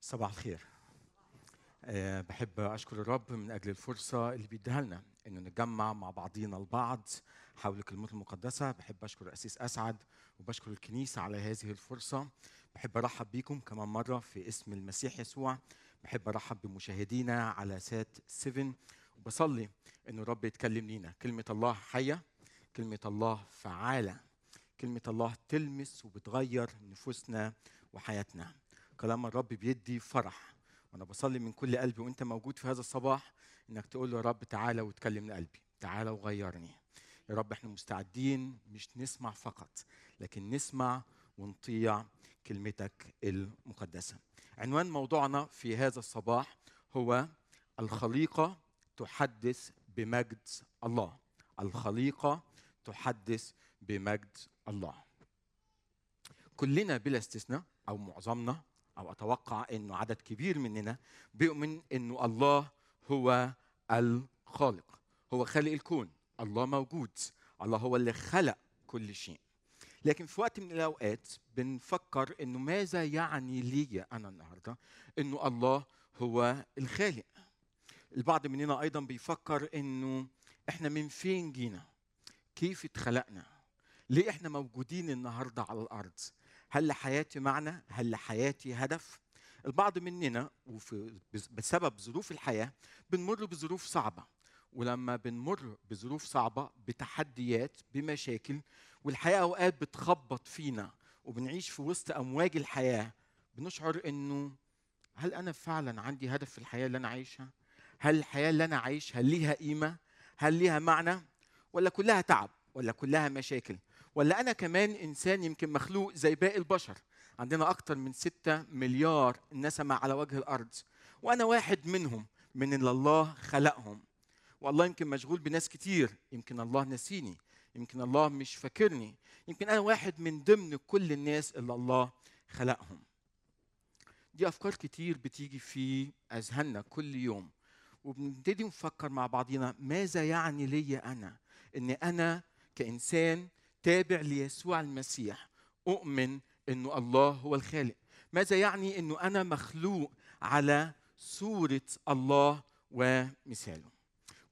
صباح الخير. أه بحب أشكر الرب من أجل الفرصة اللي بيديها لنا إنه نتجمع مع بعضينا البعض حول كلمته المقدسة. بحب أشكر الاسيس أسعد وبشكر الكنيسة على هذه الفرصة. بحب أرحب بيكم كمان مرة في اسم المسيح يسوع. بحب أرحب بمشاهدينا على سات 7 وبصلي انه الرب يتكلم لينا. كلمة الله حية كلمة الله فعالة كلمة الله تلمس وبتغير نفوسنا وحياتنا. كلام الرب بيدي فرح. وأنا بصلي من كل قلبي وأنت موجود في هذا الصباح إنك تقول له يا رب تعالى وتكلم لقلبي. تعالى وغيرني. يا رب إحنا مستعدين مش نسمع فقط لكن نسمع ونطيع كلمتك المقدسة. عنوان موضوعنا في هذا الصباح هو الخليقة تحدث بمجد الله. الخليقة تحدث بمجد الله. كلنا بلا استثناء أو معظمنا أو أتوقع إنه عدد كبير مننا بيؤمن إنه الله هو الخالق. هو خالق الكون. الله موجود. الله هو اللي خلق كل شيء. لكن في وقت من الأوقات بنفكر إنه ماذا يعني لي أنا النهارده؟ إنه الله هو الخالق. البعض مننا أيضا بيفكر إنه إحنا من فين جينا كيف اتخلقنا ليه إحنا موجودين النهارده على الأرض هل لحياتي معنى؟ هل لحياتي هدف؟ البعض مننا وفي بسبب ظروف الحياة بنمر بظروف صعبة ولما بنمر بظروف صعبة بتحديات بمشاكل والحياة أوقات بتخبط فينا وبنعيش في وسط أمواج الحياة بنشعر إنه هل أنا فعلا عندي هدف في الحياة اللي أنا عايشها؟ هل الحياة اللي أنا عايشها ليها قيمة؟ هل ليها معنى؟ ولا كلها تعب؟ ولا كلها مشاكل؟ ولا أنا كمان إنسان يمكن مخلوق زي باقي البشر عندنا أكتر من ستة مليار نسمة على وجه الأرض وأنا واحد منهم من اللي الله خلقهم والله يمكن مشغول بناس كتير يمكن الله نسيني يمكن الله مش فاكرني يمكن أنا واحد من ضمن كل الناس اللي الله خلقهم دي أفكار كتير بتيجي في أذهاننا كل يوم وبنبتدي نفكر مع بعضينا ماذا يعني لي أنا؟ إن أنا كإنسان تابع ليسوع المسيح أؤمن إنه الله هو الخالق. ماذا يعني إنه أنا مخلوق على صورة الله ومثاله؟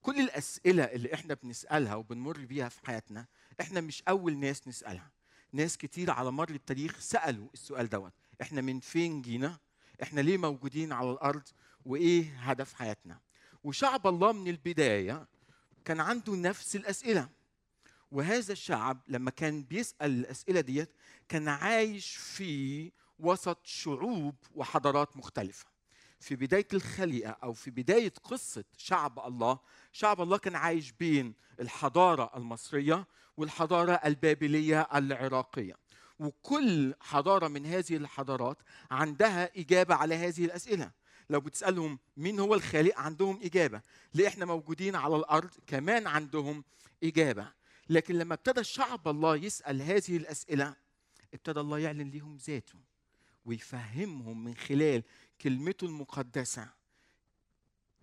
كل الأسئلة اللي إحنا بنسألها وبنمر بيها في حياتنا إحنا مش أول ناس نسألها. ناس كتير على مر التاريخ سألوا السؤال دوت. إحنا من فين جينا؟ إحنا ليه موجودين على الأرض؟ وإيه هدف حياتنا؟ وشعب الله من البداية كان عنده نفس الأسئلة. وهذا الشعب لما كان بيسأل الأسئلة ديت كان عايش في وسط شعوب وحضارات مختلفة. في بداية الخليقة أو في بداية قصة شعب الله شعب الله كان عايش بين الحضارة المصرية والحضارة البابلية العراقية. وكل حضارة من هذه الحضارات عندها إجابة على هذه الأسئلة. لو بتسألهم مين هو الخالق عندهم إجابة. ليه إحنا موجودين على الأرض؟ كمان عندهم إجابة. لكن لما ابتدى شعب الله يسأل هذه الأسئلة ابتدى الله يعلن لهم ذاته ويفهمهم من خلال كلمته المقدسة.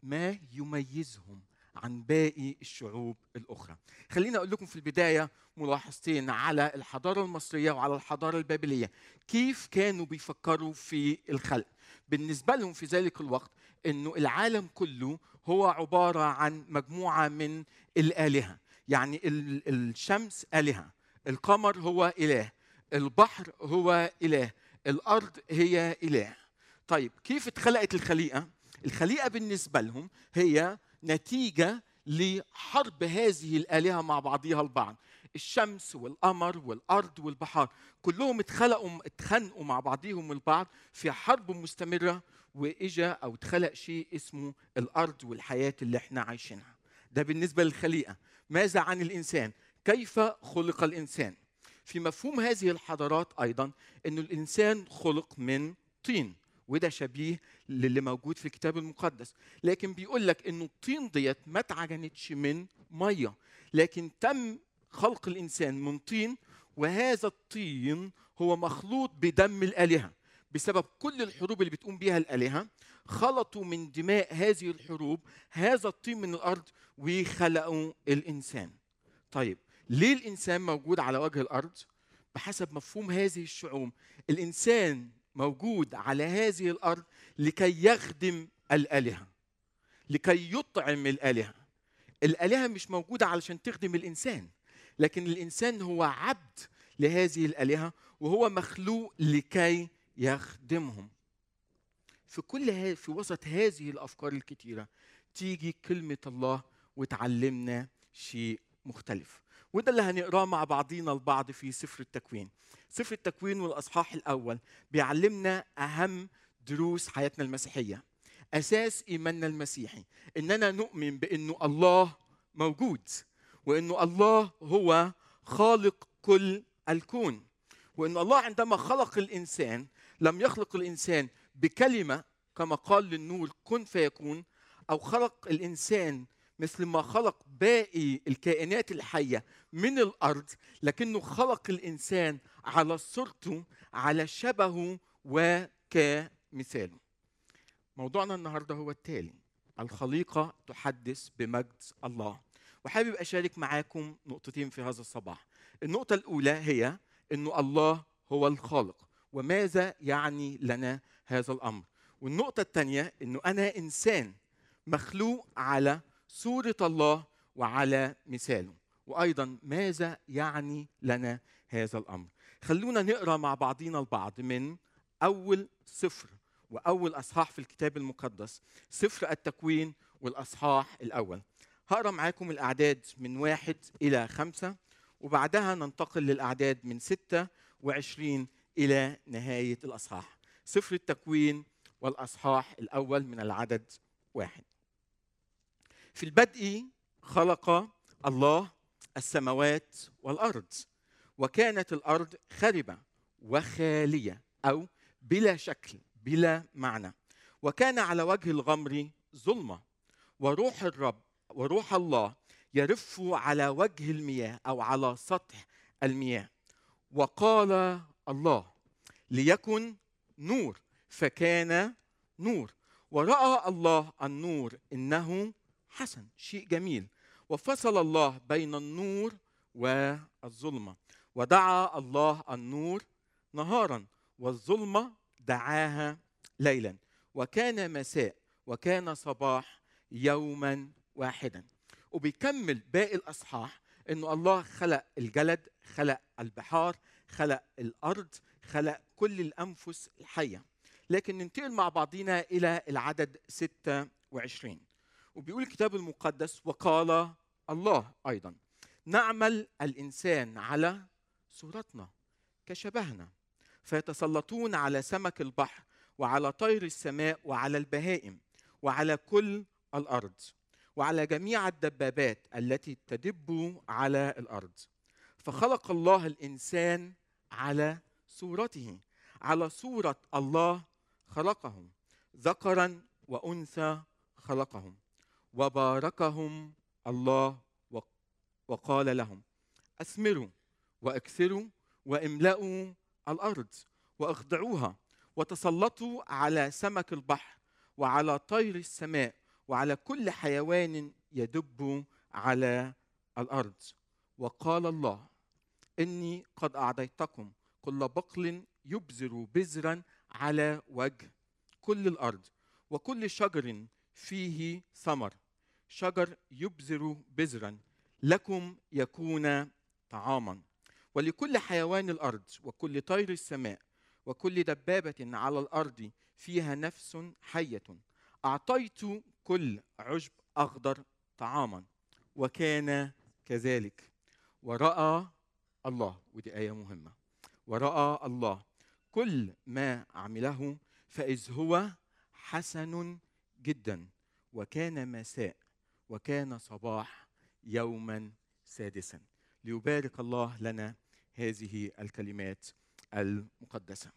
ما يميزهم؟ عن باقي الشعوب الأخرى. خليني أقول لكم في البداية ملاحظتين على الحضارة المصرية وعلى الحضارة البابلية. كيف كانوا بيفكروا في الخلق؟ بالنسبة لهم في ذلك الوقت أنه العالم كله هو عبارة عن مجموعة من الآلهة. يعني الشمس آلهة القمر هو إله البحر هو إله الأرض هي إله. طيب كيف اتخلقت الخليقة؟ الخليقة بالنسبة لهم هي نتيجة لحرب هذه الآلهة مع بعضها البعض الشمس والقمر والأرض والبحار كلهم اتخلقوا اتخانقوا مع بعضهم البعض في حرب مستمرة وإجا أو اتخلق شيء اسمه الأرض والحياة اللي إحنا عايشينها ده بالنسبة للخليقة ماذا عن الإنسان؟ كيف خلق الإنسان؟ في مفهوم هذه الحضارات أيضا إنه الإنسان خلق من طين وده شبيه للي موجود في الكتاب المقدس. لكن بيقول لك انه الطين ديت ما اتعجنتش من مية لكن تم خلق الإنسان من طين وهذا الطين هو مخلوط بدم الآلهة. بسبب كل الحروب اللي بتقوم بيها الآلهة خلطوا من دماء هذه الحروب هذا الطين من الأرض وخلقوا الإنسان. طيب ليه الإنسان موجود على وجه الأرض؟ بحسب مفهوم هذه الشعوب الإنسان موجود على هذه الأرض لكي يخدم الآلهة لكي يطعم الآلهة. الآلهة مش موجودة علشان تخدم الإنسان لكن الإنسان هو عبد لهذه الآلهة وهو مخلوق لكي يخدمهم. في كل في وسط هذه الأفكار الكتيرة تيجي كلمة الله وتعلمنا شيء مختلف. وده اللي هنقراه مع بعضينا البعض في سفر التكوين. سفر التكوين والأصحاح الأول بيعلمنا أهم دروس حياتنا المسيحية. أساس إيماننا المسيحي إننا نؤمن بإنه الله موجود وإنه الله هو خالق كل الكون وان الله عندما خلق الإنسان لم يخلق الإنسان بكلمة كما قال للنور كن فيكون أو خلق الإنسان مثل ما خلق باقي الكائنات الحية من الأرض لكنه خلق الإنسان على صورته على شبهه وكمثاله. موضوعنا النهارده هو التالي الخليقة تحدث بمجد الله. وحابب أشارك معاكم نقطتين في هذا الصباح. النقطة الأولى هي إنه الله هو الخالق وماذا يعني لنا هذا الأمر؟ والنقطة الثانية إنه أنا إنسان مخلوق على صورة الله وعلى مثاله. وأيضا ماذا يعني لنا هذا الأمر؟ خلونا نقرأ مع بعضينا البعض من أول سفر وأول أصحاح في الكتاب المقدس سفر التكوين والأصحاح الأول. هقرأ معاكم الأعداد من واحد إلى خمسة وبعدها ننتقل للأعداد من ستة وعشرين إلى نهاية الأصحاح. سفر التكوين والأصحاح الأول من العدد واحد. في البدء خلق الله السماوات والأرض وكانت الأرض خربه وخالية أو بلا شكل بلا معنى وكان على وجه الغمر ظلمة وروح الرب وروح الله يرف على وجه المياه أو على سطح المياه. وقال الله ليكن نور. فكان نور. ورأى الله النور إنه حسن شيء جميل. وفصل الله بين النور والظلمة. ودعا الله النور نهارا والظلمة دعاها ليلا. وكان مساء وكان صباح يوما واحدا. وبيكمل باقي الأصحاح إنه الله خلق الجلد خلق البحار خلق الأرض خلق كل الأنفس الحية. لكن ننتقل مع بعضينا إلى العدد 26 وبيقول الكتاب المقدس وقال الله أيضا نعمل الإنسان على صورتنا كشبهنا فيتسلطون على سمك البحر وعلى طير السماء وعلى البهائم وعلى كل الأرض وعلى جميع الدبابات التي تدب على الأرض. فخلق الله الإنسان على صورته على صورة الله خلقهم ذكرا وأنثى خلقهم. وباركهم الله وقال لهم أثمروا وأكثروا واملأوا الأرض وأخضعوها وتسلطوا على سمك البحر وعلى طير السماء وعلى كل حيوان يدب على الأرض. وقال الله إني قد أعطيتكم كل بقل يبذر بذرا على وجه كل الأرض وكل شجر فيه ثمر شجر يبذر بذرا لكم يكون طعاما. ولكل حيوان الأرض وكل طير السماء وكل دبابة على الأرض فيها نفس حية. أعطيت كل عشب أخضر طعاما وكان كذلك. ورأى الله ودي آية مهمة. ورأى الله كل ما عمله فإذ هو حسن جدا وكان مساء. وكان صباح يوما سادسا. ليبارك الله لنا هذه الكلمات المقدسة.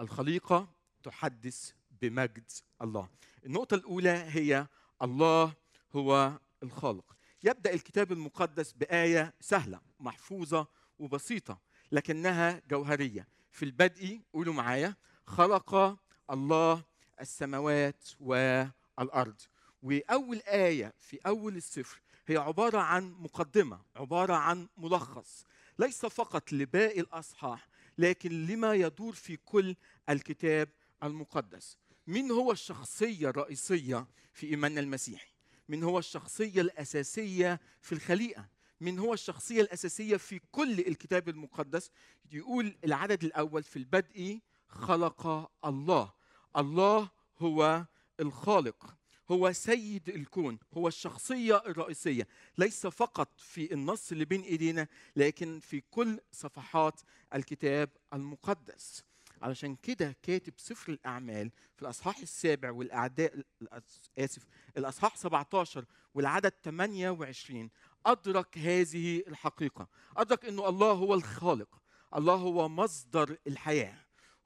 الخليقة تحدث بمجد الله. النقطة الأولى هي الله هو الخالق. يبدأ الكتاب المقدس بآية سهلة محفوظة وبسيطة لكنها جوهرية. في البدء قولوا معايا خلق الله السماوات والأرض. وأول آية في أول السفر هي عبارة عن مقدمة عبارة عن ملخص. ليس فقط لباقي الأصحاح لكن لما يدور في كل الكتاب المقدس. مين هو الشخصية الرئيسية في ايماننا المسيحي من هو الشخصية الأساسية في الخليقة؟ من هو الشخصية الأساسية في كل الكتاب المقدس؟ يقول العدد الأول في البدء خلق الله. الله هو الخالق. هو سيد الكون هو الشخصية الرئيسية ليس فقط في النص اللي بين إيدينا لكن في كل صفحات الكتاب المقدس. علشان كده كاتب سفر الأعمال في الأصحاح السابع والأعداء آسف الأصحاح 17 والعدد 28 أدرك هذه الحقيقة. أدرك أنه الله هو الخالق. الله هو مصدر الحياة.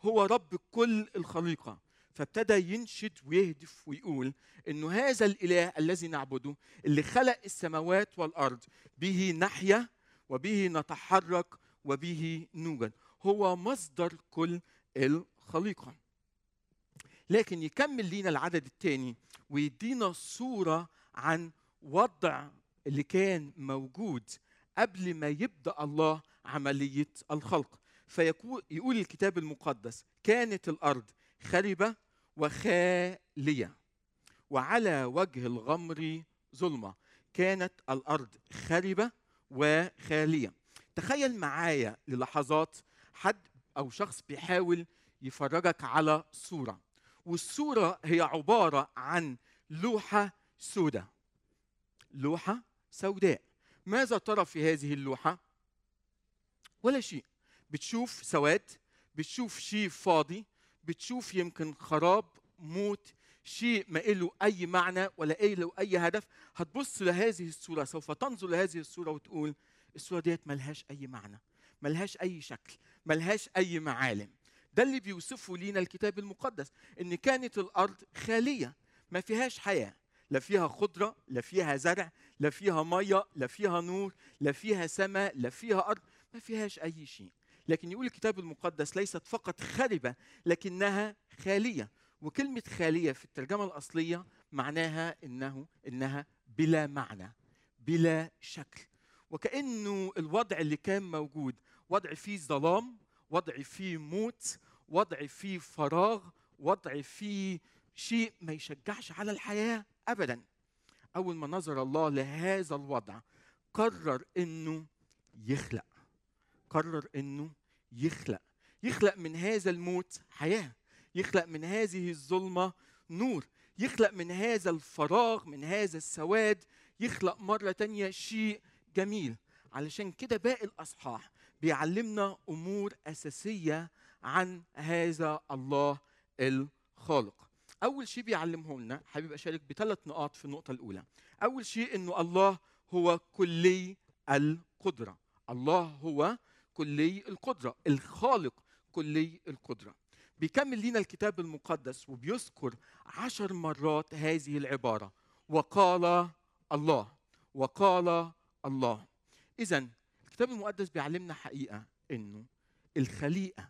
هو رب كل الخليقة. فابتدى ينشد ويهدف ويقول إنه هذا الإله الذي نعبده اللي خلق السماوات والأرض به نحيا وبه نتحرك وبه نوجد. هو مصدر كل الخليقة. لكن يكمل لينا العدد الثاني ويدينا صورة عن وضع اللي كان موجود قبل ما يبدأ الله عملية الخلق. فيقول يقول الكتاب المقدس كانت الأرض خربة وخالية. وعلى وجه الغمر ظلمة. كانت الأرض خربه وخالية. تخيل معايا للحظات حد أو شخص بيحاول يفرجك على صورة. والصورة هي عبارة عن لوحة سوداء لوحة سوداء. ماذا ترى في هذه اللوحة؟ ولا شيء. بتشوف سواد بتشوف شيء فاضي بتشوف يمكن خراب موت شيء ما له أي معنى ولا له أي هدف هتبص لهذه الصورة سوف تنظر لهذه الصورة وتقول الصورة ديت ملهاش أي معنى ملهاش أي شكل ملهاش أي معالم. ده اللي بيوصفه لينا الكتاب المقدس إن كانت الأرض خالية ما فيهاش حياة لا فيها خضرة لا فيها زرع لا فيها مية لا فيها نور لا فيها سماء لا فيها أرض ما فيهاش أي شيء. لكن يقول الكتاب المقدس ليست فقط خربة لكنها خالية. وكلمة خالية في الترجمة الأصلية معناها إنه إنها بلا معنى بلا شكل. وكأنه الوضع اللي كان موجود وضع فيه ظلام وضع فيه موت وضع فيه فراغ وضع فيه شيء ما يشجعش على الحياة أبدا. أول ما نظر الله لهذا الوضع قرر إنه يخلق قرر إنه يخلق. يخلق من هذا الموت حياة. يخلق من هذه الظلمة نور. يخلق من هذا الفراغ من هذا السواد يخلق مرة تانية شيء جميل. علشان كده باقي الأصحاح بيعلمنا أمور أساسية عن هذا الله الخالق. أول شيء بيعلمه لنا حابب أشارك بثلاث نقاط في النقطة الأولى. أول شيء إنه الله هو كلي القدرة. الله هو كلي القدرة الخالق كلي القدرة. بيكمل لنا الكتاب المقدس وبيذكر عشر مرات هذه العبارة. وقال الله وقال الله. إذا الكتاب المقدس بيعلمنا حقيقة إنه الخليقة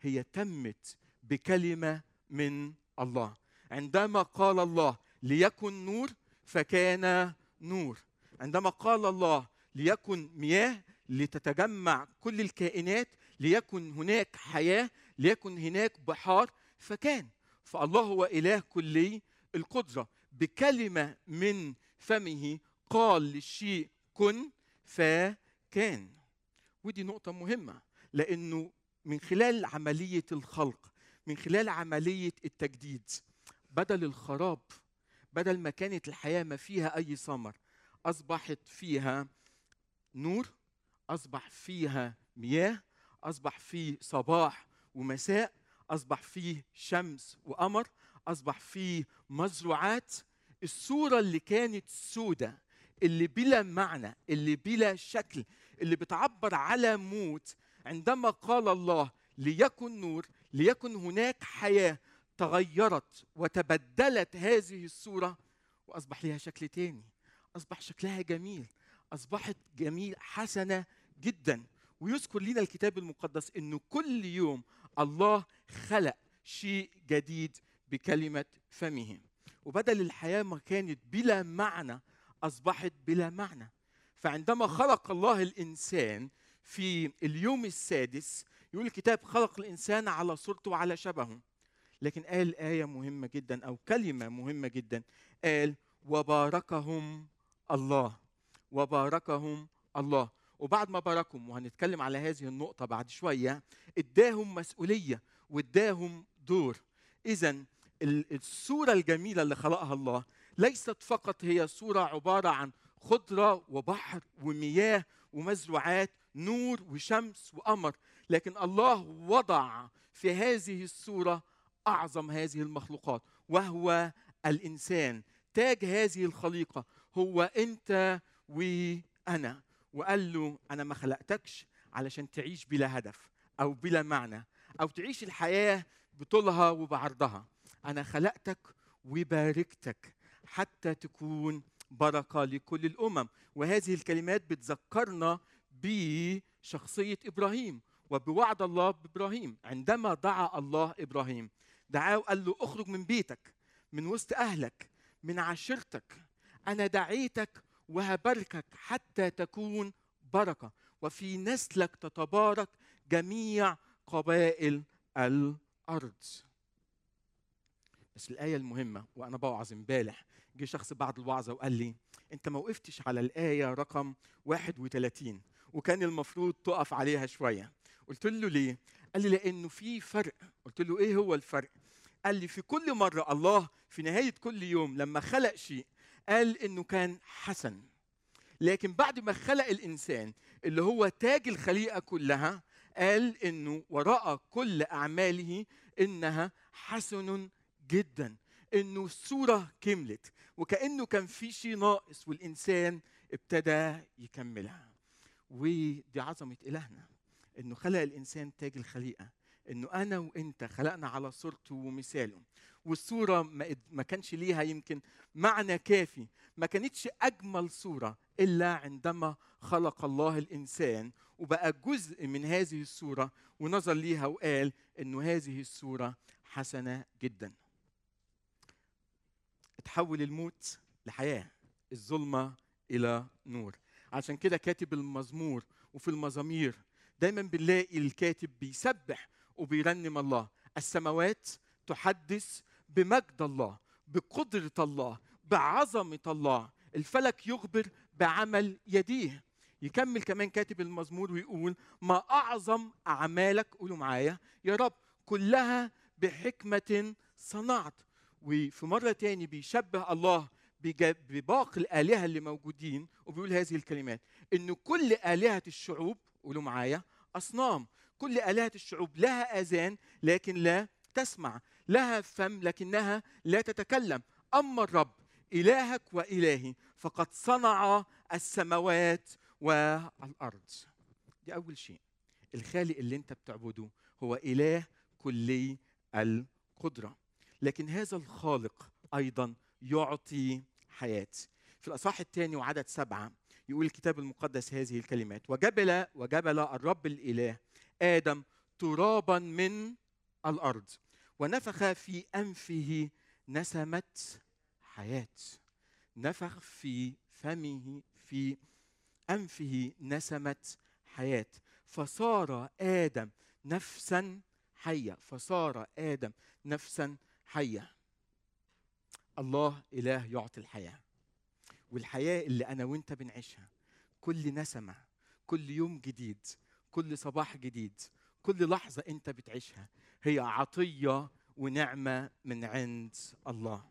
هي تمت بكلمة من الله. عندما قال الله ليكن نور فكان نور. عندما قال الله ليكن مياه لتتجمع كل الكائنات ليكن هناك حياة ليكن هناك بحار. فكان فالله هو إله كلي القدرة. بكلمة من فمه قال للشيء كن فكان. ودي نقطة مهمة لأنه من خلال عملية الخلق من خلال عملية التجديد بدل الخراب بدل ما كانت الحياة ما فيها أي ثمر أصبحت فيها نور أصبح فيها مياه أصبح فيه صباح ومساء أصبح فيه شمس وقمر أصبح فيه مزروعات. الصورة اللي كانت سودة اللي بلا معنى اللي بلا شكل اللي بتعبر على موت عندما قال الله ليكن نور ليكن هناك حياة تغيرت وتبدلت هذه الصورة وأصبح لها شكل تاني أصبح شكلها جميل أصبحت جميل حسنة جدا. ويذكر لنا الكتاب المقدس إنه كل يوم الله خلق شيء جديد بكلمة فمه. وبدل الحياة ما كانت بلا معنى أصبحت بلا معنى. فعندما خلق الله الإنسان في اليوم السادس يقول الكتاب خلق الإنسان على صورته وعلى شبهه. لكن قال آية مهمة جدا أو كلمة مهمة جدا. قال وباركهم الله. وباركهم الله. وبعد ما باركهم وهنتكلم على هذه النقطة بعد شوية اداهم مسؤولية واداهم دور. اذا الصورة الجميلة اللي خلقها الله ليست فقط هي صورة عبارة عن خضرة وبحر ومياه ومزروعات نور وشمس وقمر لكن الله وضع في هذه الصورة أعظم هذه المخلوقات وهو الإنسان. تاج هذه الخليقة هو أنت وأنا. وقال له أنا ما خلقتكش علشان تعيش بلا هدف أو بلا معنى أو تعيش الحياة بطولها وبعرضها. أنا خلقتك وباركتك حتى تكون بركة لكل الأمم. وهذه الكلمات بتذكرنا بشخصية إبراهيم وبوعد الله بإبراهيم. عندما دعا الله إبراهيم دعاه وقال له اخرج من بيتك من وسط أهلك من عشيرتك. أنا دعيتك وهباركك حتى تكون بركة. وفي نسلك تتبارك جميع قبائل الأرض. بس الآية المهمة وأنا بوعظ امبارح. جه شخص بعد الوعظه وقال لي أنت ما وقفتش على الآية رقم 31 وكان المفروض تقف عليها شوية. قلت له ليه؟ قال لي لأنه في فرق. قلت له إيه هو الفرق؟ قال لي في كل مرة الله في نهاية كل يوم لما خلق شيء قال إنه كان حسن. لكن بعد ما خلق الإنسان اللي هو تاج الخليقة كلها قال إنه وراء كل أعماله إنها حسن جدا إنه الصورة كملت وكأنه كان في شيء ناقص والإنسان ابتدى يكملها. ودي عظمة إلهنا إنه خلق الإنسان تاج الخليقة. إنه أنا وإنت خلقنا على صورته ومثاله. والصورة ما كانش ليها يمكن معنى كافي. ما كانتش أجمل صورة إلا عندما خلق الله الإنسان وبقى جزء من هذه الصورة ونظر ليها وقال إنه هذه الصورة حسنة جدا. تحول الموت لحياة الظلمة إلى نور. عشان كده كاتب المزمور وفي المزامير دايما بنلاقي الكاتب بيسبح وبيرنم الله. السماوات تحدث بمجد الله بقدرة الله بعظمة الله. الفلك يخبر بعمل يديه. يكمل كمان كاتب المزمور ويقول ما أعظم أعمالك؟ قولوا معايا. يا رب كلها بحكمة صنعت. وفي مرة تاني بيشبه الله بباقي الآلهة اللي موجودين وبيقول هذه الكلمات. إن كل آلهة الشعوب قولوا معايا أصنام. كل آلهة الشعوب لها آذان لكن لا تسمع لها فم لكنها لا تتكلم. أما الرب إلهك وإلهي فقد صنع السماوات والأرض. دي أول شيء. الخالق اللي أنت بتعبده هو إله كلي القدرة. لكن هذا الخالق أيضا يعطي حياة. في الأصحاح الثاني وعدد سبعة يقول الكتاب المقدس هذه الكلمات وجبل وجبل الرب الإله آدم ترابا من الأرض. ونفخ في أنفه نسمة حياة. نفخ في فمه في أنفه نسمة حياة. فصار آدم نفسا حية. فصار آدم نفسا حية. الله إله يعطي الحياة. والحياة اللي أنا وأنت بنعيشها. كل نسمة كل يوم جديد كل صباح جديد كل لحظة أنت بتعيشها هي عطية ونعمة من عند الله.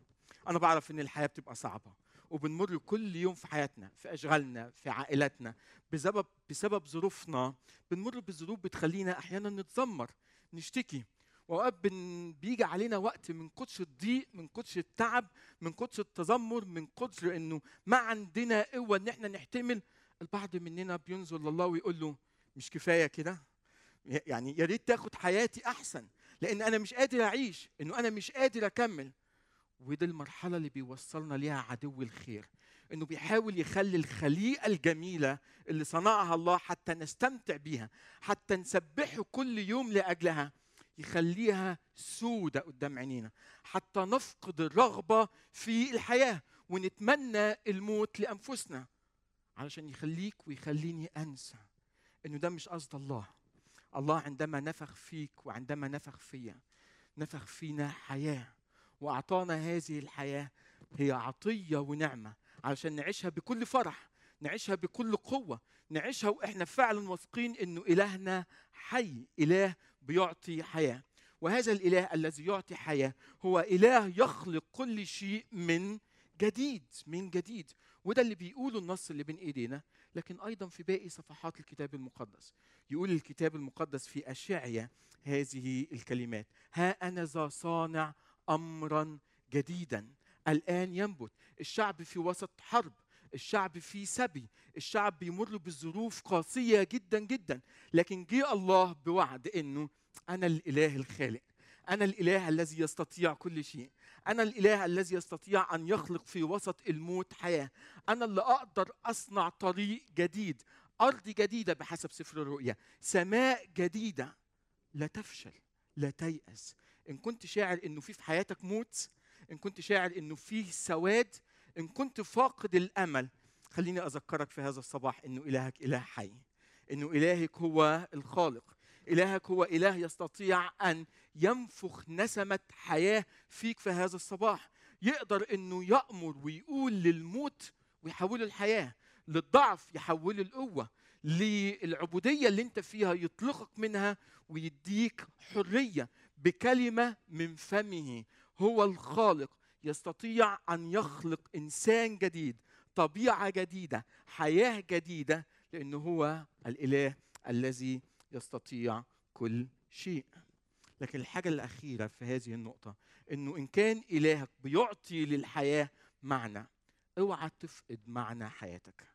أنا بعرف إن الحياة بتبقى صعبة وبنمر كل يوم في حياتنا في أشغالنا في عائلاتنا بسبب بسبب ظروفنا بنمر بظروف بتخلينا أحيانا نتذمر نشتكي وأوقات بيجي علينا وقت من كتر الضيق من كتر التعب من كتر التذمر من كتر إنه ما عندنا قوة إن إحنا نحتمل. البعض مننا بينظر لله ويقول له مش كفاية كده؟ يعني يا ريت تاخد حياتي أحسن لأن أنا مش قادر أعيش إنه أنا مش قادر أكمل. ودي المرحلة اللي بيوصلنا ليها عدو الخير إنه بيحاول يخلي الخليقة الجميلة اللي صنعها الله حتى نستمتع بيها حتى نسبحه كل يوم لأجلها يخليها سودة قدام عينينا حتى نفقد الرغبة في الحياة ونتمنى الموت لأنفسنا علشان يخليك ويخليني أنسى. إنه ده مش قصد الله. الله عندما نفخ فيك وعندما نفخ فيا نفخ فينا حياة وأعطانا هذه الحياة هي عطية ونعمة علشان نعيشها بكل فرح نعيشها بكل قوة نعيشها وإحنا فعلا واثقين إنه إلهنا حي إله بيعطي حياة. وهذا الإله الذي يعطي حياة هو إله يخلق كل شيء من جديد من جديد. وده اللي بيقوله النص اللي بين إيدينا. لكن أيضا في باقي صفحات الكتاب المقدس. يقول الكتاب المقدس في اشعيا هذه الكلمات ها أنا ذا صانع امرا جديدا. الآن ينبت. الشعب في وسط حرب. الشعب في سبي. الشعب بيمر بظروف قاسية جدا جدا. لكن جه الله بوعد إنه أنا الإله الخالق. أنا الإله الذي يستطيع كل شيء. أنا الإله الذي يستطيع أن يخلق في وسط الموت حياة. أنا اللي أقدر أصنع طريق جديد أرض جديدة بحسب سفر الرؤيا. سماء جديدة لا تفشل لا تيأس. إن كنت شاعر إنه في في حياتك موت إن كنت شاعر إنه فيه سواد إن كنت فاقد الأمل. خليني أذكرك في هذا الصباح إنه إلهك إله حي إنه إلهك هو الخالق. إلهك هو إله يستطيع أن ينفخ نسمة حياة فيك في هذا الصباح. يقدر إنه يأمر ويقول للموت ويحوله الحياة للضعف يحوله القوة للعبودية اللي أنت فيها يطلقك منها ويديك حرية بكلمة من فمه. هو الخالق يستطيع أن يخلق إنسان جديد طبيعة جديدة حياة جديدة لأنه هو الإله الذي يستطيع كل شيء. لكن الحاجة الأخيرة في هذه النقطة إنه إن كان إلهك بيعطي للحياة معنى أوعى تفقد معنى حياتك.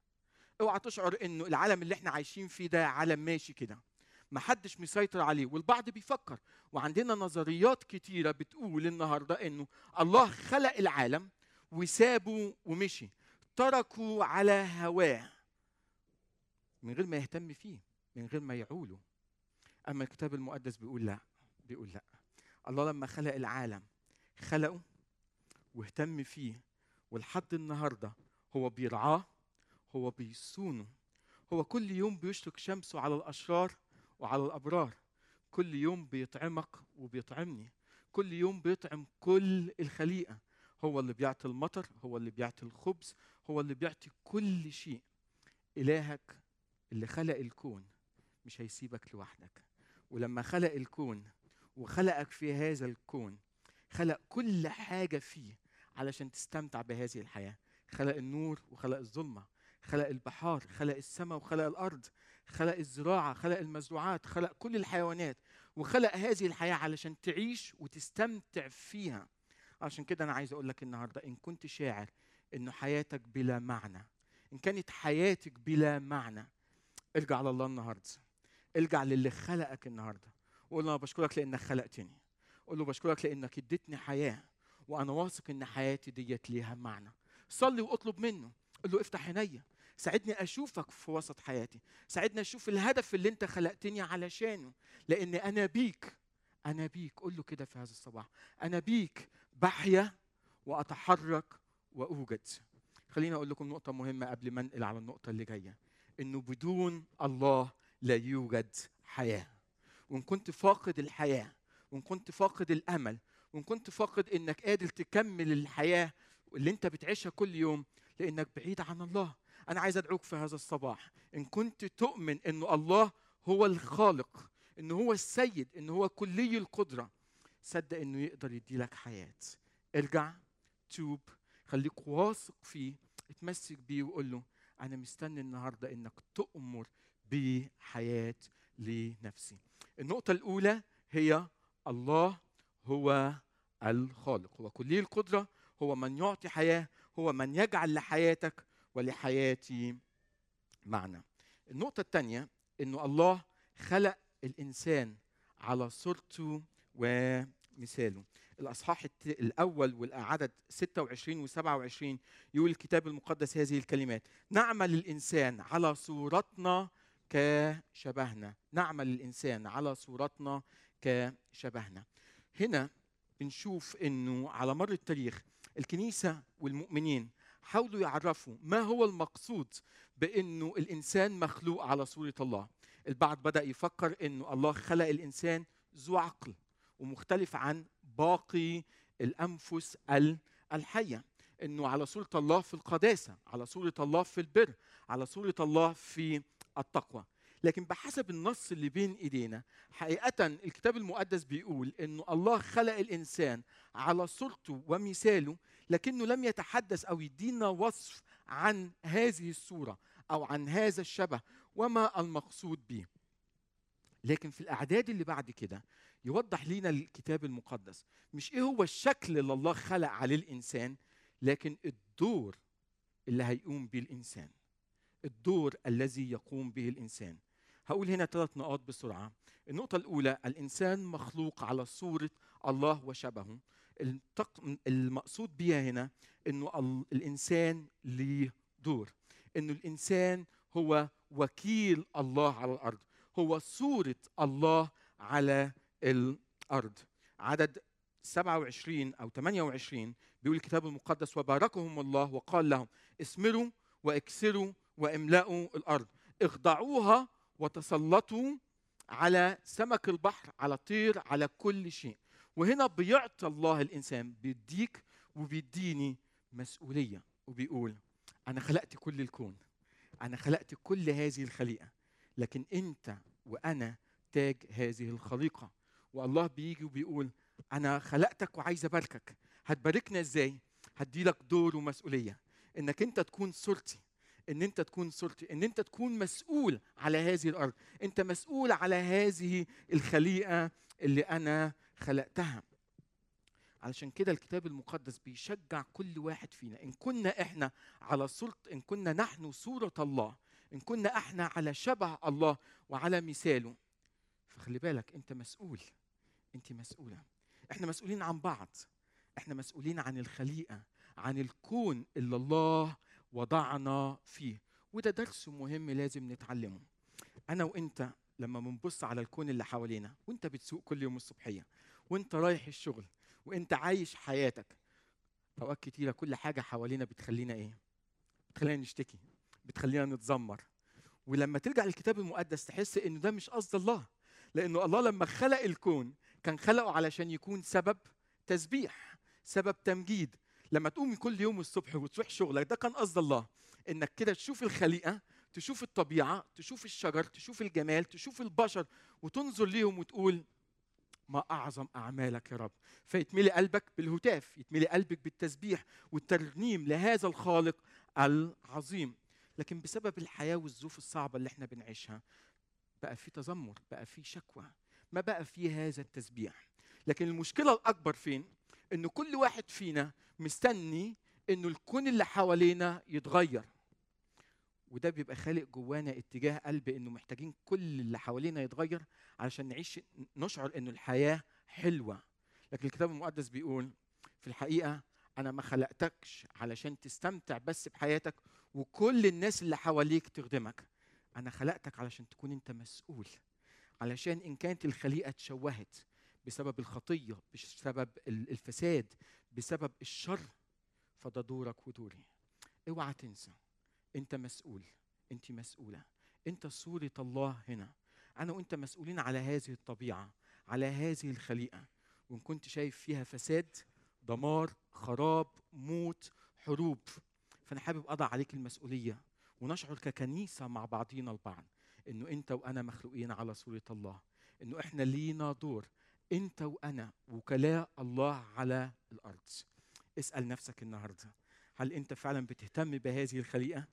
أوعى تشعر إنه العالم اللي إحنا عايشين فيه ده عالم ماشي كده. محدش مسيطر عليه والبعض بيفكر. وعندنا نظريات كتيرة بتقول النهارده إنه الله خلق العالم وسابه ومشي تركوا على هواه من غير ما يهتم فيه. من غير ما يعوله أما الكتاب المقدس بيقول لا بيقول لا. الله لما خلق العالم خلقه واهتم فيه ولحد النهارده هو بيرعاه هو بيصونه. هو كل يوم بيشرق شمسه على الأشرار وعلى الأبرار. كل يوم بيطعمك وبيطعمني. كل يوم بيطعم كل الخليقة. هو اللي بيعطي المطر هو اللي بيعطي الخبز هو اللي بيعطي كل شيء. إلهك اللي خلق الكون. مش هيسيبك لوحدك. ولما خلق الكون وخلقك في هذا الكون خلق كل حاجة فيه علشان تستمتع بهذه الحياة. خلق النور وخلق الظلمة خلق البحار خلق السماء وخلق الأرض خلق الزراعة خلق المزروعات خلق كل الحيوانات. وخلق هذه الحياة علشان تعيش وتستمتع فيها. عشان كده أنا عايز أقول لك النهارده إن كنت شاعر إنه حياتك بلا معنى. إن كانت حياتك بلا معنى. ارجع لله النهارده. ارجع للي خلقك النهارده. وقول له أنا بشكرك لأنك خلقتني. قول له بشكرك لأنك اديتني حياة وأنا واثق إن حياتي ديت ليها معنى. صلي واطلب منه. قول له افتح عينيا. ساعدني أشوفك في وسط حياتي. ساعدني أشوف الهدف اللي أنت خلقتني علشانه. لأن أنا بيك. أنا بيك. قول له كده في هذا الصباح. أنا بيك. بحيا وأتحرك وأوجد. خليني أقول لكم نقطة مهمة قبل ما أنقل على النقطة اللي جاية. إنه بدون الله لا يوجد حياة. وإن كنت فاقد الحياة وإن كنت فاقد الأمل وإن كنت فاقد إنك قادر تكمل الحياة اللي أنت بتعيشها كل يوم لأنك بعيد عن الله. أنا عايز أدعوك في هذا الصباح. إن كنت تؤمن انه الله هو الخالق انه هو السيد انه هو كلي القدرة صدق إنه يقدر يدي لك حياة. ارجع توب خليك واثق فيه اتمسك بيه وقول له أنا مستني النهارده إنك تؤمر بحياة لنفسي. النقطة الأولى هي الله هو الخالق. هو كلي القدرة هو من يعطي حياة هو من يجعل لحياتك ولحياتي معنى. النقطة الثانية إنه الله خلق الإنسان على صورته ومثاله. الأصحاح الأول والعدد 26 و 27 يقول الكتاب المقدس هذه الكلمات نعمل الإنسان على صورتنا كشبهنا نعمل الإنسان على صورتنا كشبهنا. هنا بنشوف إنه على مر التاريخ الكنيسة والمؤمنين حاولوا يعرفوا ما هو المقصود بإنه الإنسان مخلوق على صورة الله. البعض بدأ يفكر إنه الله خلق الإنسان ذو عقل ومختلف عن باقي الأنفس الحية. إنه على صورة الله في القداسة على صورة الله في البر على صورة الله في التقوى. لكن بحسب النص اللي بين إيدينا حقيقة الكتاب المقدس بيقول إنه الله خلق الإنسان على صورته ومثاله لكنه لم يتحدث أو يدينا وصف عن هذه الصورة أو عن هذا الشبه وما المقصود به. لكن في الأعداد اللي بعد كده يوضح لنا الكتاب المقدس مش إيه هو الشكل اللي الله خلق عليه الإنسان لكن الدور اللي هيقوم به الإنسان. الدور الذي يقوم به الإنسان. هقول هنا ثلاث نقاط بسرعة. النقطة الأولى الإنسان مخلوق على صورة الله وشبهه. المقصود بها هنا إنه الإنسان ليه دور. إنه الإنسان هو وكيل الله على الأرض. هو صورة الله على الأرض. عدد 27 أو 28 بيقول الكتاب المقدس وباركهم الله وقال لهم اسمروا وإكسروا واملأوا الأرض. اخضعوها وتسلطوا على سمك البحر على طير على كل شيء. وهنا بيعطي الله الإنسان بيديك وبيديني مسؤولية. وبيقول أنا خلقت كل الكون أنا خلقت كل هذه الخليقة لكن أنت وأنا تاج هذه الخليقة. والله بيجي وبيقول أنا خلقتك وعايز أباركك. هتباركنا إزاي؟ هدي لك دور ومسؤولية. إنك أنت تكون صورتي. إن أنت تكون صورتي إن أنت تكون مسؤول على هذه الأرض. أنت مسؤول على هذه الخليقة اللي أنا خلقتها. علشان كده الكتاب المقدس بيشجع كل واحد فينا. إن كنا إحنا على صورة إن كنا نحن صورة الله إن كنا إحنا على شبه الله وعلى مثاله. فخلي بالك أنت مسؤول. أنت مسؤولة. إحنا مسؤولين عن بعض. إحنا مسؤولين عن الخليقة عن الكون اللي الله وضعنا فيه. وده درس مهم لازم نتعلمه. أنا وأنت لما بنبص على الكون اللي حوالينا وأنت بتسوق كل يوم الصبحية وأنت رايح الشغل وأنت عايش حياتك أوقات كتيرة كل حاجة حوالينا بتخلينا إيه؟ بتخلينا نشتكي بتخلينا نتذمر. ولما ترجع للكتاب المقدس تحس إنه ده مش قصد الله لأنه الله لما خلق الكون كان خلقه علشان يكون سبب تسبيح سبب تمجيد. لما تقوم كل يوم الصبح وتروح شغلك ده كان قصد الله. إنك كده تشوف الخليقة تشوف الطبيعة تشوف الشجر تشوف الجمال تشوف البشر وتنظر ليهم وتقول ما أعظم أعمالك يا رب. فيتملي قلبك بالهتاف يتملي قلبك بالتسبيح والترنيم لهذا الخالق العظيم. لكن بسبب الحياة والظروف الصعبة اللي إحنا بنعيشها بقى في تذمر بقى في شكوى ما بقى في هذا التسبيح. لكن المشكلة الأكبر فين؟ انه كل واحد فينا مستني إنه الكون اللي حوالينا يتغير. وده بيبقى خالق جوانا اتجاه قلب إنه محتاجين كل اللي حوالينا يتغير علشان نعيش نشعر إنه الحياة حلوة. لكن الكتاب المقدس بيقول في الحقيقة أنا ما خلقتكش علشان تستمتع بس بحياتك وكل الناس اللي حواليك تخدمك. أنا خلقتك علشان تكون أنت مسؤول علشان إن كانت الخليقة اتشوهت بسبب الخطية بسبب الفساد بسبب الشر فده دورك ودوري. اوعى تنسى انت مسؤول انت مسؤولة. انت صورة الله هنا. أنا وانت مسؤولين على هذه الطبيعة على هذه الخليقة. وإن كنت شايف فيها فساد دمار خراب موت حروب فأنا حابب أضع عليك المسؤولية. ونشعر ككنيسة مع بعضينا البعض إنه أنت وأنا مخلوقين على صورة الله. إنه إحنا لينا دور. أنت وأنا وكلاء الله على الأرض. اسأل نفسك النهارده هل أنت فعلا بتهتم بهذه الخليقة؟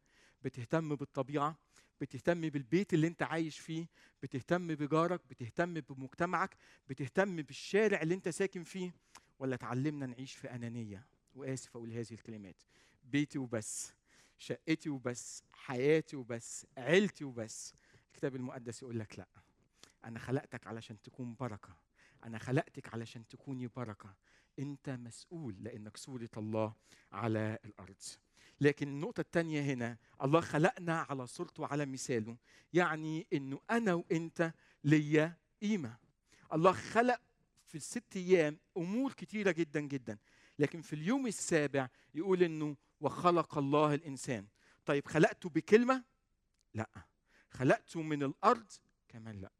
بتهتم بالطبيعة؟ بتهتم بالبيت اللي أنت عايش فيه؟ بتهتم بجارك؟ بتهتم بمجتمعك؟ بتهتم بالشارع اللي أنت ساكن فيه؟ ولا تعلمنا نعيش في أنانية؟ وآسف أقول هذه الكلمات. بيتي وبس شقتي وبس حياتي وبس عيلتي وبس. الكتاب المقدس يقول لك لا أنا خلقتك علشان تكون بركة. أنا خلقتك علشان تكوني بركة. أنت مسؤول لأنك صورة الله على الأرض. لكن النقطة الثانية هنا الله خلقنا على صورته وعلى مثاله. يعني إنه أنا وأنت ليا قيمة. الله خلق في الست أيام أمور كتيرة جدا جدا. لكن في اليوم السابع يقول إنه وخلق الله الإنسان. طيب خلقته بكلمة؟ لأ. خلقته من الأرض؟ كمان لأ.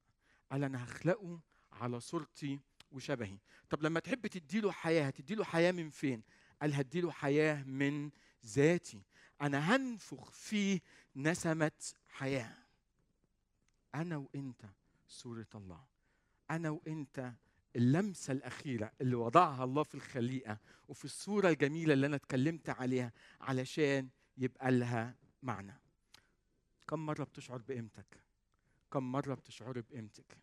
قال أنا هخلقه على صورتي وشبهي. طب لما تحب تديله حياة هتديله حياة من فين؟ قال هديله حياة من ذاتي. أنا هنفخ فيه نسمة حياة. أنا وأنت صوره الله. أنا وأنت اللمسة الأخيرة اللي وضعها الله في الخليقة وفي الصورة الجميلة اللي أنا اتكلمت عليها علشان يبقى لها معنى. كم مرة بتشعر بقيمتك؟ كم مرة بتشعر بقيمتك؟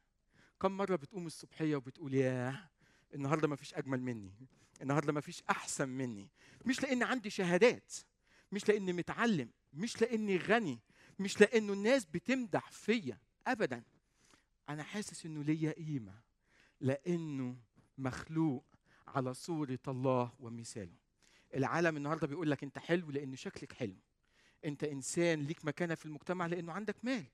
كم مرة بتقوم الصبحية وبتقول ياه النهارده ما فيش أجمل مني النهارده ما فيش أحسن مني. مش لأن عندي شهادات مش لاني متعلم مش لأني غني مش لأنه الناس بتمدح فيا ابدا. أنا حاسس إنه ليا قيمة لأنه مخلوق على صورة الله ومثاله. العالم النهارده بيقول لك أنت حلو لأن شكلك حلو. أنت إنسان ليك مكانة في المجتمع لأنه عندك مال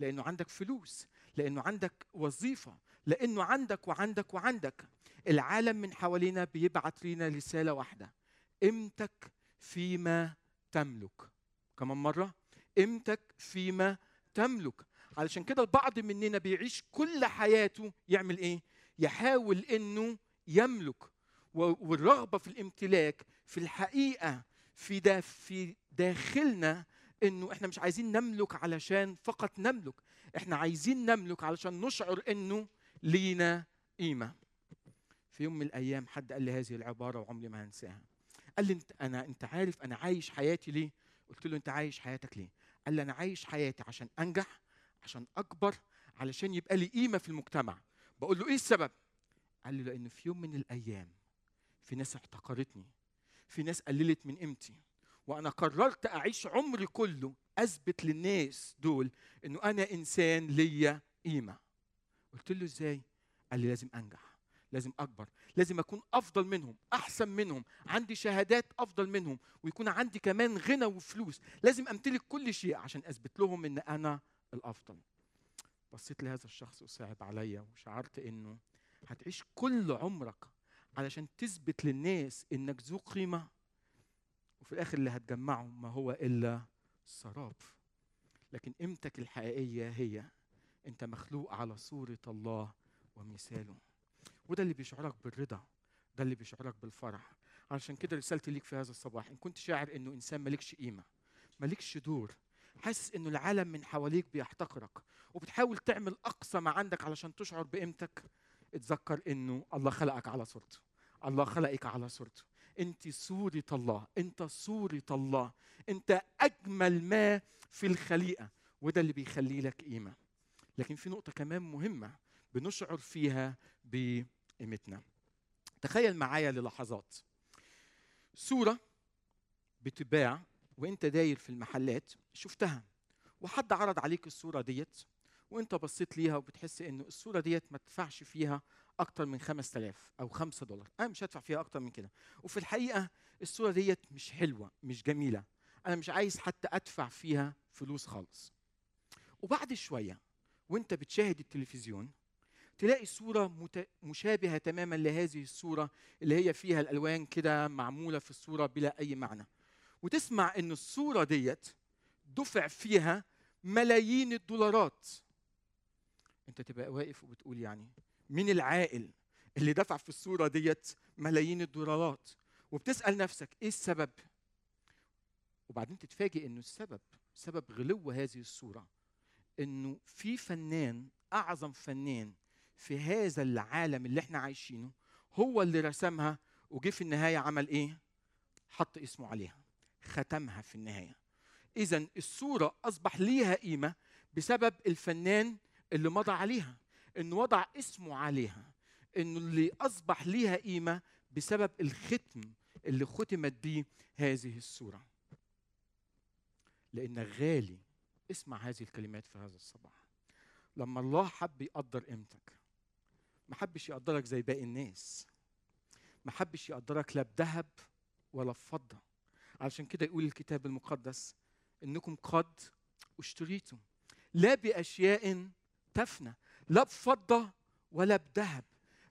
لأنه عندك فلوس لأنه عندك وظيفة لأنه عندك وعندك وعندك. العالم من حوالينا بيبعت لينا رسالة واحدة. قيمتك فيما تملك. كمان مرة. قيمتك فيما تملك. علشان كده البعض مننا بيعيش كل حياته يعمل إيه؟ يحاول إنه يملك. والرغبة في الامتلاك في الحقيقة في في داخلنا إنه إحنا مش عايزين نملك علشان فقط نملك. إحنا عايزين نملك علشان نشعر إنه لينا قيمة. في يوم من الأيام حد قال لي هذه العبارة وعمري ما هنساها. قال لي أنت أنا أنت عارف أنا عايش حياتي ليه؟ قلت له أنت عايش حياتك ليه؟ قال لي أنا عايش حياتي عشان أنجح عشان أكبر علشان يبقى لي قيمة في المجتمع. بقول له إيه السبب؟ قال لي لأن في يوم من الأيام في ناس احتقرتني في ناس قللت من قيمتي. وأنا قررت أعيش عمري كله أثبت للناس دول إنه أنا إنسان ليا قيمة. قلت له إزاي؟ قال لي لازم أنجح لازم أكبر لازم أكون أفضل منهم أحسن منهم عندي شهادات أفضل منهم ويكون عندي كمان غنى وفلوس. لازم أمتلك كل شيء عشان أثبت لهم إن أنا الأفضل. بصيت لهذا الشخص وصعب عليا وشعرت إنه هتعيش كل عمرك علشان تثبت للناس إنك ذو قيمة. وفي الآخر اللي هتجمعه ما هو إلا سراب. لكن قيمتك الحقيقية هي أنت مخلوق على صورة الله ومثاله. وده اللي بيشعرك بالرضا ده اللي بيشعرك بالفرح. علشان كده رسالتي ليك في هذا الصباح إن كنت شاعر إنه إنسان مالكش قيمة مالكش دور حاسس إنه العالم من حواليك بيحتقرك وبتحاول تعمل أقصى ما عندك علشان تشعر بقيمتك اتذكر إنه الله خلقك على صورته الله خلقك على صورته. انت صورة الله انت صورة الله انت أجمل ما في الخليقة وده اللي بيخلي لك قيمة. لكن في نقطة كمان مهمة بنشعر فيها بقيمتنا. تخيل معايا للحظات. صورة بتباع وانت داير في المحلات شفتها وحد عرض عليك الصورة ديت وانت بصيت ليها وبتحس انه الصورة ديت ما تدفعش فيها أكتر من 5000 أو 5 دولار. أنا مش هدفع فيها أكتر من كده. وفي الحقيقة الصورة ديت مش حلوة مش جميلة. أنا مش عايز حتى أدفع فيها فلوس خالص. وبعد شوية وأنت بتشاهد التلفزيون تلاقي صورة مت... مشابهة تماما لهذه الصورة اللي هي فيها الألوان كده معمولة في الصورة بلا أي معنى. وتسمع إن الصورة ديت دفع فيها ملايين الدولارات. أنت تبقى واقف وبتقول يعني مين العاقل اللي دفع في الصورة ديت ملايين الدولارات وبتسأل نفسك إيه السبب وبعدين تتفاجئ إنه السبب سبب غلو هذه الصورة إنه في فنان أعظم فنان في هذا العالم اللي إحنا عايشينه هو اللي رسمها وجه في النهاية عمل إيه؟ حط اسمه عليها ختمها في النهاية. اذا الصورة أصبح ليها قيمة بسبب الفنان اللي مضى عليها انه وضع اسمه عليها انه اللي أصبح ليها قيمة بسبب الختم اللي ختمت بيه هذه الصورة. لانك غالي اسمع هذه الكلمات في هذا الصباح. لما الله حب يقدر قيمتك ما حبش يقدرك زي باقي الناس ما حبش يقدرك لا بذهب ولا بفضة علشان كده يقول الكتاب المقدس إنكم قد أشتريتم لا بأشياء تفنى لا بفضة ولا بذهب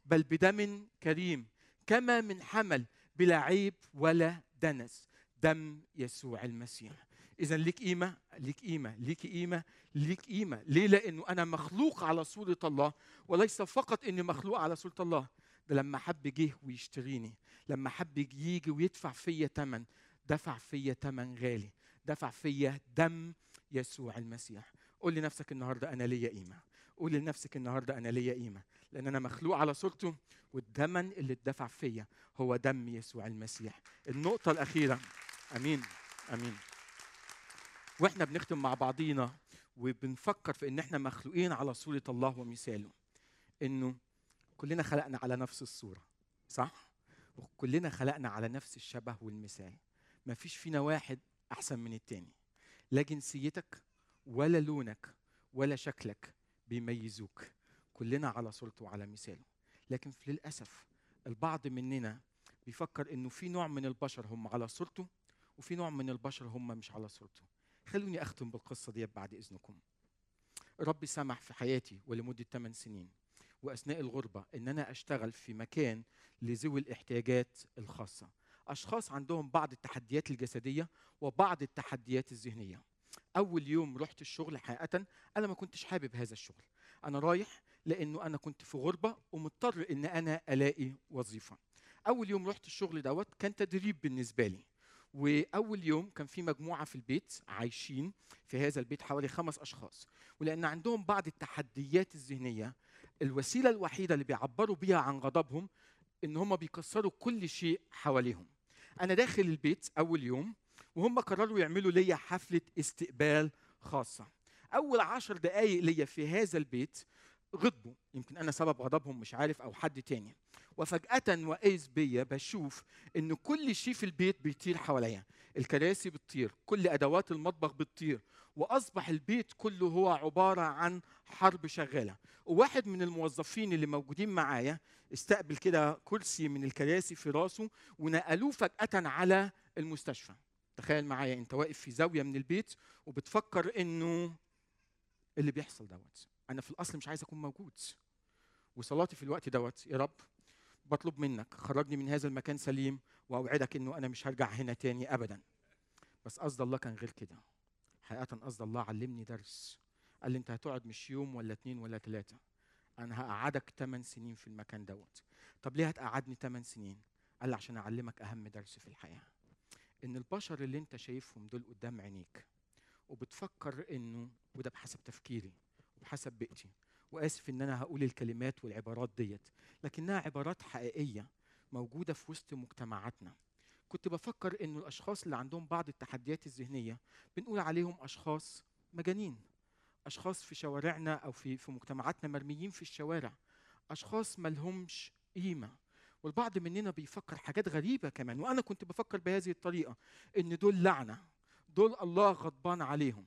بل بدم كريم كما من حمل بلا عيب ولا دنس دم يسوع المسيح. اذا ليك قيمة ليك قيمة ليك قيمة ليك قيمة. ليه؟ لأنه أنا مخلوق على صورة الله وليس فقط إني مخلوق على صورة الله ده لما حب جه ويشتريني لما حب يجي ويدفع فيا ثمن دفع فيا ثمن غالي دفع فيا دم يسوع المسيح. قول لنفسك النهارده أنا ليا قيمة. قول لنفسك النهارده أنا ليا قيمة لأن أنا مخلوق على صورته والثمن اللي اتدفع فيا هو دم يسوع المسيح. النقطة الأخيرة آمين آمين. وإحنا بنختم مع بعضينا وبنفكر في إن إحنا مخلوقين على صورة الله ومثاله إنه كلنا خلقنا على نفس الصورة صح؟ وكلنا خلقنا على نفس الشبه والمثال. ما فيش فينا واحد أحسن من التاني. لا جنسيتك ولا لونك ولا شكلك بيميزوك. كلنا على صورته وعلى مثاله. لكن للأسف البعض مننا بيفكر إنه في نوع من البشر هم على صورته وفي نوع من البشر هم مش على صورته. خلوني أختم بالقصة دي بعد إذنكم. ربي سمح في حياتي ولمدة 8 سنين وأثناء الغربة إن أنا أشتغل في مكان لذوي الاحتياجات الخاصة. أشخاص عندهم بعض التحديات الجسدية وبعض التحديات الذهنية. أول يوم رحت الشغل حقيقة أنا ما كنتش حابب هذا الشغل. أنا رايح لأنه أنا كنت في غربة ومضطر إن أنا ألاقي وظيفة. أول يوم رحت الشغل دوت كان تدريب بالنسبة لي. وأول يوم كان في مجموعة في البيت عايشين في هذا البيت حوالي خمس أشخاص. ولأن عندهم بعض التحديات الذهنية الوسيلة الوحيدة اللي بيعبروا بيها عن غضبهم إن هم بيكسروا كل شيء حواليهم. أنا داخل البيت أول يوم وهم قرروا يعملوا ليا حفلة استقبال خاصة. أول عشر دقائق ليا في هذا البيت غضبوا. يمكن أنا سبب غضبهم مش عارف أو حد تاني. وفجأة واذ بيا بشوف إن كل شيء في البيت بيطير حواليا. الكراسي بتطير كل أدوات المطبخ بتطير وأصبح البيت كله هو عبارة عن حرب شغالة. وواحد من الموظفين اللي موجودين معايا استقبل كده كرسي من الكراسي في راسه ونقلوه فجأة على المستشفى. تخيل معايا انت واقف في زاوية من البيت وبتفكر انه اللي بيحصل دوت. أنا في الاصل مش عايز اكون موجود. وصلاتي في الوقت دوت يا رب بطلب منك خرجني من هذا المكان سليم وأوعدك إنه أنا مش هرجع هنا تاني ابدا. بس قصد الله كان غير كده. حقيقه قصد الله علمني درس. قال لي أنت هتقعد مش يوم ولا اتنين ولا تلاتة. أنا هقعدك 8 سنين في المكان دوت. طب ليه هتقعدني 8 سنين؟ قال لي عشان أعلمك أهم درس في الحياة. إن البشر اللي أنت شايفهم دول قدام عينيك وبتفكر إنه وده بحسب تفكيري وبحسب بيئتي وآسف إن أنا هقول الكلمات والعبارات ديت لكنها عبارات حقيقية موجودة في وسط مجتمعاتنا. كنت بفكر إنه الأشخاص اللي عندهم بعض التحديات الذهنية بنقول عليهم أشخاص مجانين أشخاص في شوارعنا أو في في مجتمعاتنا مرميين في الشوارع أشخاص ملهمش قيمة. والبعض مننا بيفكر حاجات غريبة كمان وأنا كنت بفكر بهذه الطريقة إن دول لعنة دول الله غضبان عليهم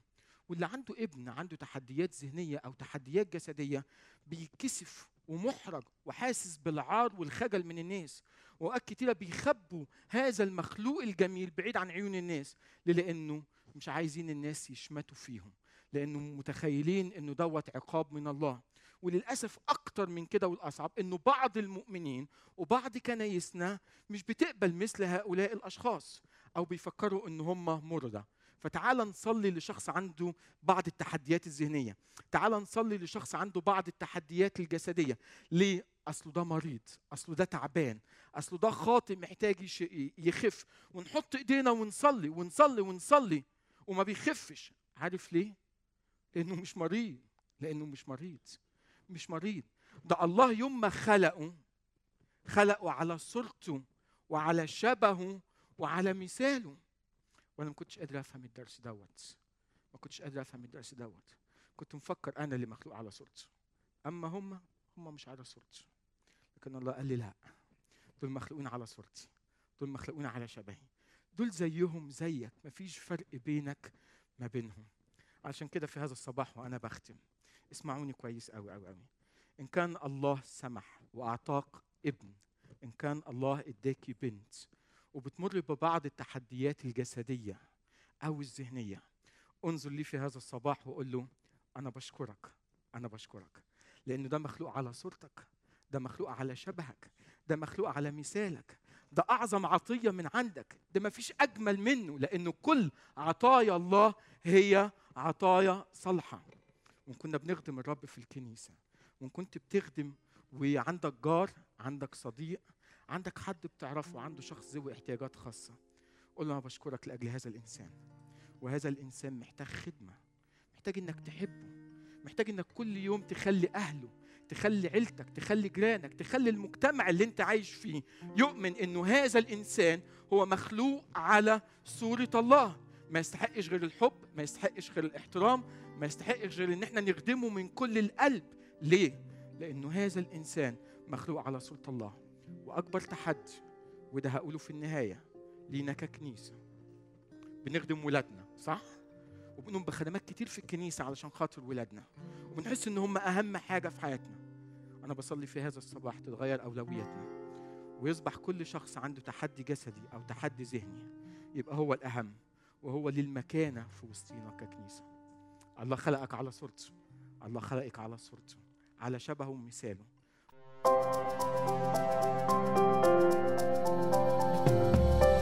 واللي عنده ابن عنده تحديات ذهنية أو تحديات جسدية بيكسف ومحرج وحاسس بالعار والخجل من الناس وأوقات كتيرة بيخبوا هذا المخلوق الجميل بعيد عن عيون الناس؟ لأنه مش عايزين الناس يشمتوا فيهم لأنه متخيلين إنه دوت عقاب من الله وللأسف أكتر من كده والأصعب إنه بعض المؤمنين وبعض كنايسنا مش بتقبل مثل هؤلاء الأشخاص أو بيفكروا إن هم مرضى. فتعال نصلي لشخص عنده بعض التحديات الذهنية. تعال نصلي لشخص عنده بعض التحديات الجسدية. ليه؟ أصله ده مريض أصله ده تعبان أصله ده خاطئ محتاج يخف. ونحط إيدينا ونصلي ونصلي ونصلي وما بيخفش. عارف ليه؟ لأنه مش مريض لأنه مش مريض. مش مريض. ده الله يوم ما خلقه خلقه على صورته وعلى شبهه وعلى مثاله. وأنا ما كنتش قادر أفهم الدرس دوت. ما كنتش قادر أفهم الدرس دوت. كنت مفكر أنا اللي مخلوق على صورته. أما هم هم مش على صورتي لكن الله قال لي لا دول مخلوقين على صورتي. دول مخلوقين على شبهي. دول زيهم زيك. مفيش فرق بينك ما بينهم. عشان كده في هذا الصباح وأنا بختم. اسمعوني كويس قوي قوي قوي إن كان الله سمح وأعطاك ابن إن كان الله اداكي بنت وبتمر ببعض التحديات الجسدية أو الذهنية انظر لي في هذا الصباح وقول له أنا بشكرك أنا بشكرك. لأن ده مخلوق على صورتك ده مخلوق على شبهك ده مخلوق على مثالك ده أعظم عطية من عندك. ده ما فيش أجمل منه لأنه كل عطايا الله هي عطايا صالحة. وان كنا بنخدم الرب في الكنيسة. وإن كنت بتخدم وعندك جار عندك صديق عندك حد بتعرفه عنده شخص ذوي احتياجات خاصة قول له أنا بشكرك لأجل هذا الإنسان. وهذا الإنسان محتاج خدمة محتاج إنك تحبه محتاج إنك كل يوم تخلي أهله تخلي عيلتك تخلي جيرانك تخلي المجتمع اللي أنت عايش فيه يؤمن إنه هذا الإنسان هو مخلوق على صورة الله. ما يستحقش غير الحب ما يستحقش غير الاحترام ما يستحقش غير إن إحنا نخدمه من كل القلب. ليه؟ لأنه هذا الإنسان مخلوق على صوره الله وأكبر تحدي وده هقوله في النهاية لينا ككنيسة. بنخدم ولادنا صح؟ وبنقوم بخدمات كتير في الكنيسة علشان خاطر ولادنا. وبنحس إن هم أهم حاجة في حياتنا. أنا بصلي في هذا الصباح تتغير أولوياتنا ويصبح كل شخص عنده تحدي جسدي أو تحدي ذهني يبقى هو الأهم وهو ليه المكانه في وسطينا ككنيسة. الله خلقك على صورته. الله خلقك على صورته. على شبهه ومثاله. thank you